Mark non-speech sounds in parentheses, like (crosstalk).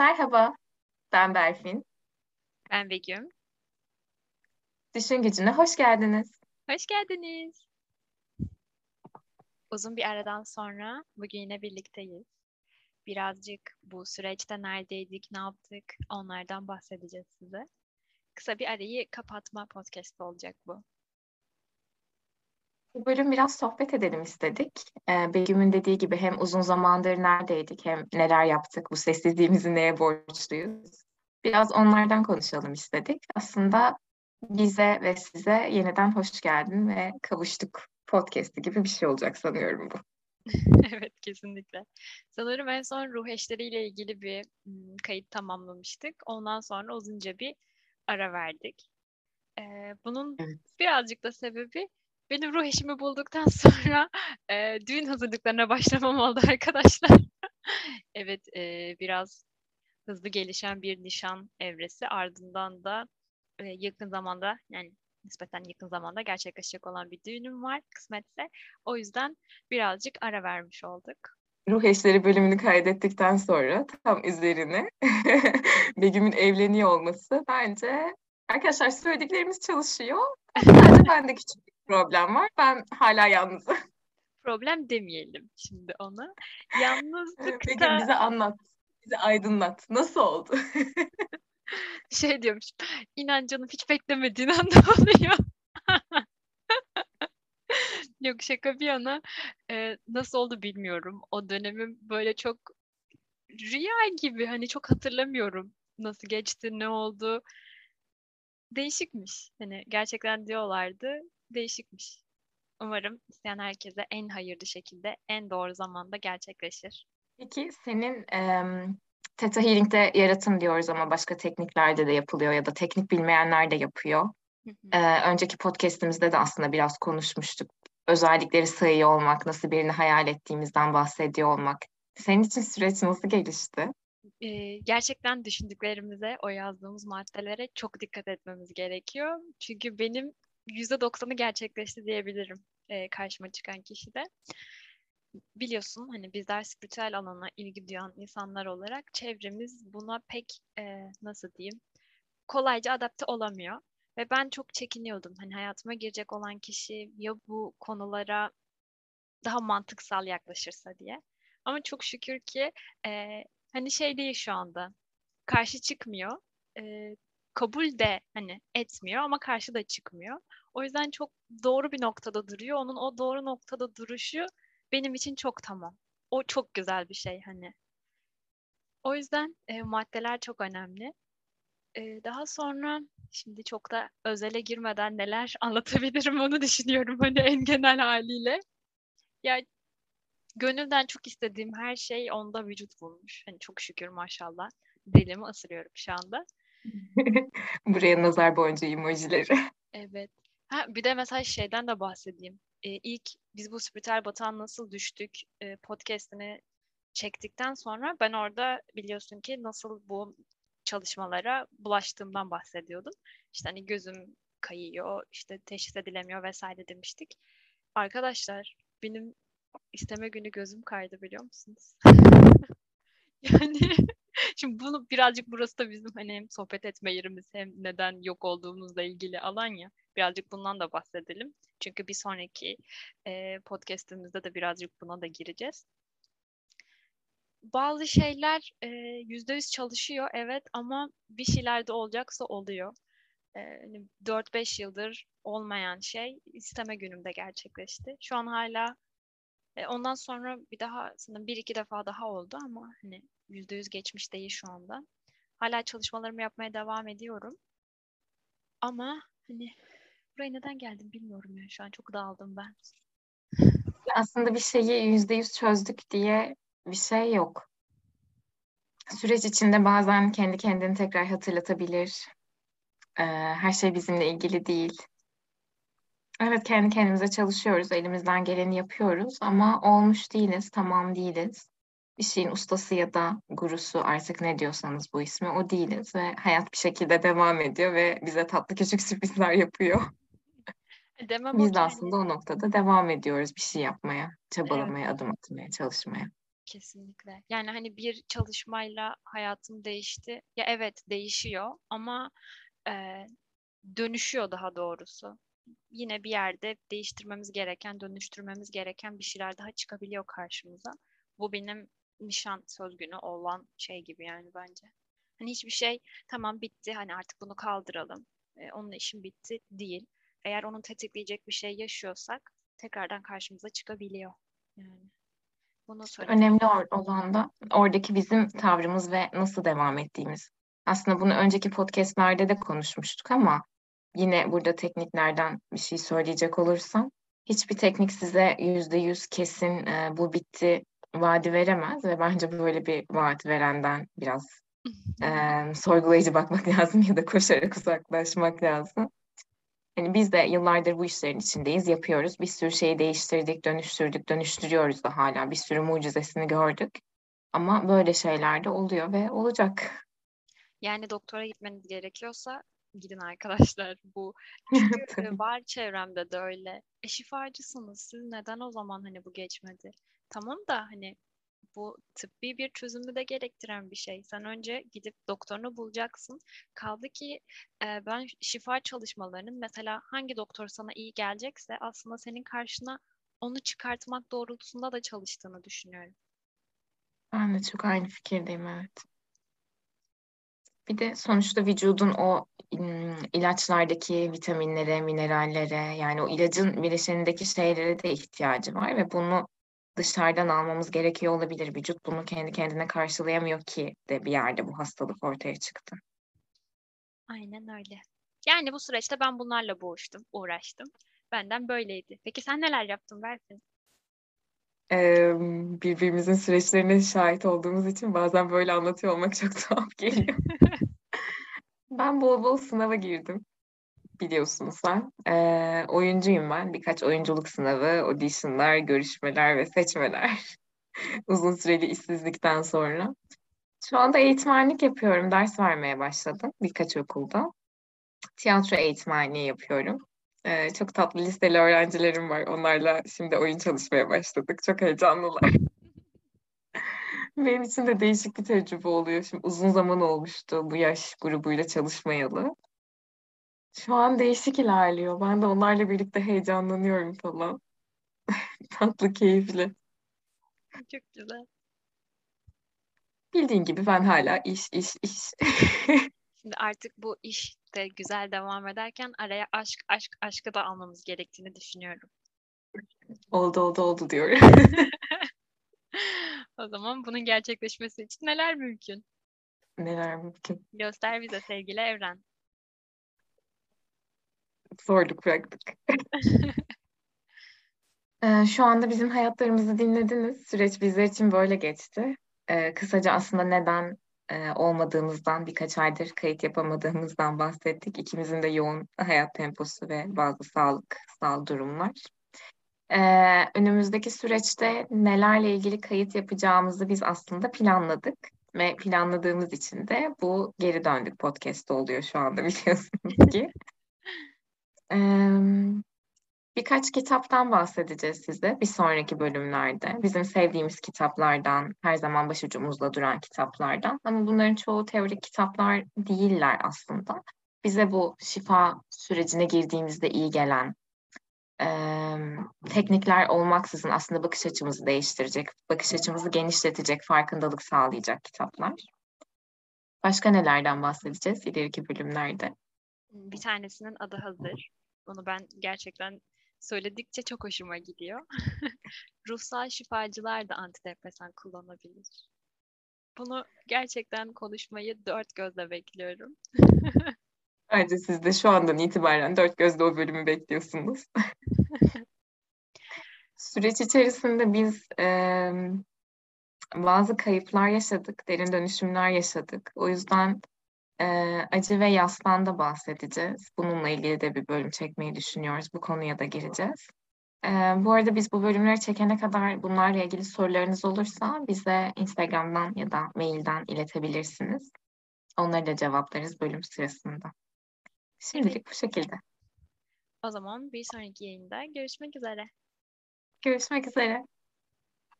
Merhaba, ben Berfin. Ben Begüm. Düşün Gücü'ne hoş geldiniz. Hoş geldiniz. Uzun bir aradan sonra bugün yine birlikteyiz. Birazcık bu süreçte neredeydik, ne yaptık onlardan bahsedeceğiz size. Kısa bir arayı kapatma podcast olacak bu. Bu bölüm biraz sohbet edelim istedik. Ee, Begüm'ün dediği gibi hem uzun zamandır neredeydik hem neler yaptık, bu sessizliğimizi neye borçluyuz. Biraz onlardan konuşalım istedik. Aslında bize ve size yeniden hoş geldin ve kavuştuk podcast'i gibi bir şey olacak sanıyorum bu. (laughs) evet kesinlikle. Sanırım en son ruh eşleriyle ilgili bir kayıt tamamlamıştık. Ondan sonra uzunca bir ara verdik. Ee, bunun evet. birazcık da sebebi benim ruh eşimi bulduktan (laughs) sonra e, düğün hazırlıklarına başlamam oldu arkadaşlar. (laughs) evet e, biraz hızlı gelişen bir nişan evresi ardından da e, yakın zamanda yani nispeten yakın zamanda gerçekleşecek olan bir düğünüm var kısmetse. O yüzden birazcık ara vermiş olduk. Ruh eşleri bölümünü kaydettikten sonra tam üzerine (laughs) Begüm'ün evleniyor olması bence arkadaşlar söylediklerimiz çalışıyor. Sadece bende küçük bir problem var. Ben hala yalnızım. (laughs) Problem demeyelim şimdi ona. Yalnızlıkta... Peki bize anlat. Bize aydınlat. Nasıl oldu? (laughs) şey diyormuş. İnan canım hiç beklemediğin anda (laughs) oluyor. Yok şaka bir yana e, nasıl oldu bilmiyorum. O dönemim böyle çok rüya gibi hani çok hatırlamıyorum nasıl geçti ne oldu. Değişikmiş. Hani gerçekten diyorlardı değişikmiş. Umarım isteyen herkese en hayırlı şekilde en doğru zamanda gerçekleşir. Peki senin e, Theta Healing'de yaratım diyoruz ama başka tekniklerde de yapılıyor ya da teknik bilmeyenler de yapıyor. Ee, önceki podcastimizde de aslında biraz konuşmuştuk. Özellikleri sayıyor olmak, nasıl birini hayal ettiğimizden bahsediyor olmak. Senin için süreç nasıl gelişti? Ee, gerçekten düşündüklerimize, o yazdığımız maddelere çok dikkat etmemiz gerekiyor. Çünkü benim %90'ı gerçekleşti diyebilirim e, karşıma çıkan kişide biliyorsun hani bizler spiritüel alana ilgi duyan insanlar olarak çevremiz buna pek e, nasıl diyeyim kolayca adapte olamıyor. Ve ben çok çekiniyordum. Hani hayatıma girecek olan kişi ya bu konulara daha mantıksal yaklaşırsa diye. Ama çok şükür ki e, hani şey değil şu anda. Karşı çıkmıyor. E, kabul de hani etmiyor ama karşı da çıkmıyor. O yüzden çok doğru bir noktada duruyor. Onun o doğru noktada duruşu benim için çok tamam. O çok güzel bir şey hani. O yüzden e, maddeler çok önemli. E, daha sonra şimdi çok da özele girmeden neler (laughs) anlatabilirim onu düşünüyorum hani en genel haliyle. Ya gönülden çok istediğim her şey onda vücut bulmuş. Hani çok şükür maşallah. Dilimi ısırıyorum şu anda. (laughs) Buraya nazar boncuğu emojileri. Evet. Ha, bir de mesela şeyden de bahsedeyim e, ilk biz bu spiritüel batan nasıl düştük e, podcastini çektikten sonra ben orada biliyorsun ki nasıl bu çalışmalara bulaştığımdan bahsediyordum. İşte hani gözüm kayıyor, işte teşhis edilemiyor vesaire demiştik. Arkadaşlar benim isteme günü gözüm kaydı biliyor musunuz? (laughs) yani (laughs) şimdi bunu birazcık burası da bizim hani hem sohbet etme yerimiz hem neden yok olduğumuzla ilgili alan ya. Birazcık bundan da bahsedelim. Çünkü bir sonraki e, podcastimizde de birazcık buna da gireceğiz. Bazı şeyler yüzde yüz çalışıyor evet ama bir şeyler de olacaksa oluyor. E, 4-5 hani yıldır olmayan şey isteme günümde gerçekleşti. Şu an hala e, ondan sonra bir daha sanırım bir iki defa daha oldu ama hani yüzde yüz geçmiş değil şu anda. Hala çalışmalarımı yapmaya devam ediyorum. Ama hani buraya neden geldim bilmiyorum ya. Şu an çok dağıldım ben. Aslında bir şeyi yüzde yüz çözdük diye bir şey yok. Süreç içinde bazen kendi kendini tekrar hatırlatabilir. Ee, her şey bizimle ilgili değil. Evet kendi kendimize çalışıyoruz, elimizden geleni yapıyoruz ama olmuş değiliz, tamam değiliz. Bir şeyin ustası ya da gurusu artık ne diyorsanız bu ismi o değiliz ve hayat bir şekilde devam ediyor ve bize tatlı küçük sürprizler yapıyor. Demem Biz de aslında o noktada devam ediyoruz bir şey yapmaya, çabalamaya, evet. adım atmaya, çalışmaya. Kesinlikle. Yani hani bir çalışmayla hayatım değişti. Ya evet değişiyor ama e, dönüşüyor daha doğrusu. Yine bir yerde değiştirmemiz gereken, dönüştürmemiz gereken bir şeyler daha çıkabiliyor karşımıza. Bu benim nişan söz günü olan şey gibi yani bence. Hani hiçbir şey tamam bitti hani artık bunu kaldıralım. E, onun işim bitti değil. Eğer onun tetikleyecek bir şey yaşıyorsak tekrardan karşımıza çıkabiliyor. Yani. Bunu Önemli olan da oradaki bizim tavrımız ve nasıl devam ettiğimiz. Aslında bunu önceki podcastlerde de konuşmuştuk ama yine burada tekniklerden bir şey söyleyecek olursam hiçbir teknik size yüzde yüz kesin e, bu bitti vaadi veremez ve bence böyle bir vaat verenden biraz (laughs) e, sorgulayıcı bakmak (laughs) lazım ya da koşarak uzaklaşmak lazım. Hani biz de yıllardır bu işlerin içindeyiz, yapıyoruz. Bir sürü şeyi değiştirdik, dönüştürdük, dönüştürüyoruz da hala. Bir sürü mucizesini gördük. Ama böyle şeyler de oluyor ve olacak. Yani doktora gitmeniz gerekiyorsa gidin arkadaşlar. (laughs) Bu çünkü (laughs) var çevremde de öyle. E şifacısınız. Siz neden o zaman hani bu geçmedi? Tamam da hani bu tıbbi bir çözümü de gerektiren bir şey. Sen önce gidip doktorunu bulacaksın. Kaldı ki e, ben şifa çalışmalarının mesela hangi doktor sana iyi gelecekse aslında senin karşına onu çıkartmak doğrultusunda da çalıştığını düşünüyorum. Ben de çok aynı fikirdeyim evet. Bir de sonuçta vücudun o ilaçlardaki vitaminlere, minerallere yani o ilacın bileşenindeki şeylere de ihtiyacı var ve bunu dışarıdan almamız gerekiyor olabilir. Vücut bunu kendi kendine karşılayamıyor ki de bir yerde bu hastalık ortaya çıktı. Aynen öyle. Yani bu süreçte ben bunlarla boğuştum, uğraştım. Benden böyleydi. Peki sen neler yaptın Berfin? Ee, birbirimizin süreçlerine şahit olduğumuz için bazen böyle anlatıyor olmak çok (laughs) tuhaf geliyor. (laughs) ben bol bol sınava girdim biliyorsunuz sen. Ee, oyuncuyum ben. Birkaç oyunculuk sınavı, auditionlar, görüşmeler ve seçmeler. (laughs) Uzun süreli işsizlikten sonra. Şu anda eğitmenlik yapıyorum. Ders vermeye başladım birkaç okulda. Tiyatro eğitmenliği yapıyorum. Ee, çok tatlı listeli öğrencilerim var. Onlarla şimdi oyun çalışmaya başladık. Çok heyecanlılar. (laughs) Benim için de değişik bir tecrübe oluyor. Şimdi uzun zaman olmuştu bu yaş grubuyla çalışmayalı. Şu an değişik ilerliyor. Ben de onlarla birlikte heyecanlanıyorum falan. (laughs) Tatlı, keyifli. Çok güzel. Bildiğin gibi ben hala iş, iş, iş. (laughs) Şimdi artık bu iş de güzel devam ederken araya aşk, aşk, aşkı da almamız gerektiğini düşünüyorum. Oldu, oldu, oldu diyorum. (laughs) o zaman bunun gerçekleşmesi için neler mümkün? Neler mümkün? Göster bize sevgili Evren sorduk bıraktık. (laughs) Ee, şu anda bizim hayatlarımızı dinlediniz. Süreç bizler için böyle geçti. Ee, kısaca aslında neden e, olmadığımızdan, birkaç aydır kayıt yapamadığımızdan bahsettik. İkimizin de yoğun hayat temposu ve bazı sağlık, sağlık durumlar. Ee, önümüzdeki süreçte nelerle ilgili kayıt yapacağımızı biz aslında planladık. Ve planladığımız için de bu geri döndük podcast oluyor şu anda (laughs) biliyorsunuz ki. Birkaç kitaptan bahsedeceğiz size bir sonraki bölümlerde. Bizim sevdiğimiz kitaplardan, her zaman başucumuzda duran kitaplardan. Ama bunların çoğu teorik kitaplar değiller aslında. Bize bu şifa sürecine girdiğimizde iyi gelen e, teknikler olmaksızın aslında bakış açımızı değiştirecek, bakış açımızı genişletecek, farkındalık sağlayacak kitaplar. Başka nelerden bahsedeceğiz ileriki bölümlerde? Bir tanesinin adı hazır. Onu ben gerçekten söyledikçe çok hoşuma gidiyor. (laughs) Ruhsal şifacılar da antidepresan kullanabilir. Bunu gerçekten konuşmayı dört gözle bekliyorum. (laughs) Bence siz de şu andan itibaren dört gözle o bölümü bekliyorsunuz. (laughs) Süreç içerisinde biz e, bazı kayıplar yaşadık, derin dönüşümler yaşadık. O yüzden e, acı ve yastan da bahsedeceğiz. Bununla ilgili de bir bölüm çekmeyi düşünüyoruz. Bu konuya da gireceğiz. E, bu arada biz bu bölümleri çekene kadar bunlarla ilgili sorularınız olursa bize Instagram'dan ya da mailden iletebilirsiniz. Onları da cevaplarız bölüm sırasında. Şimdilik bu şekilde. O zaman bir sonraki yayında görüşmek üzere. Görüşmek üzere.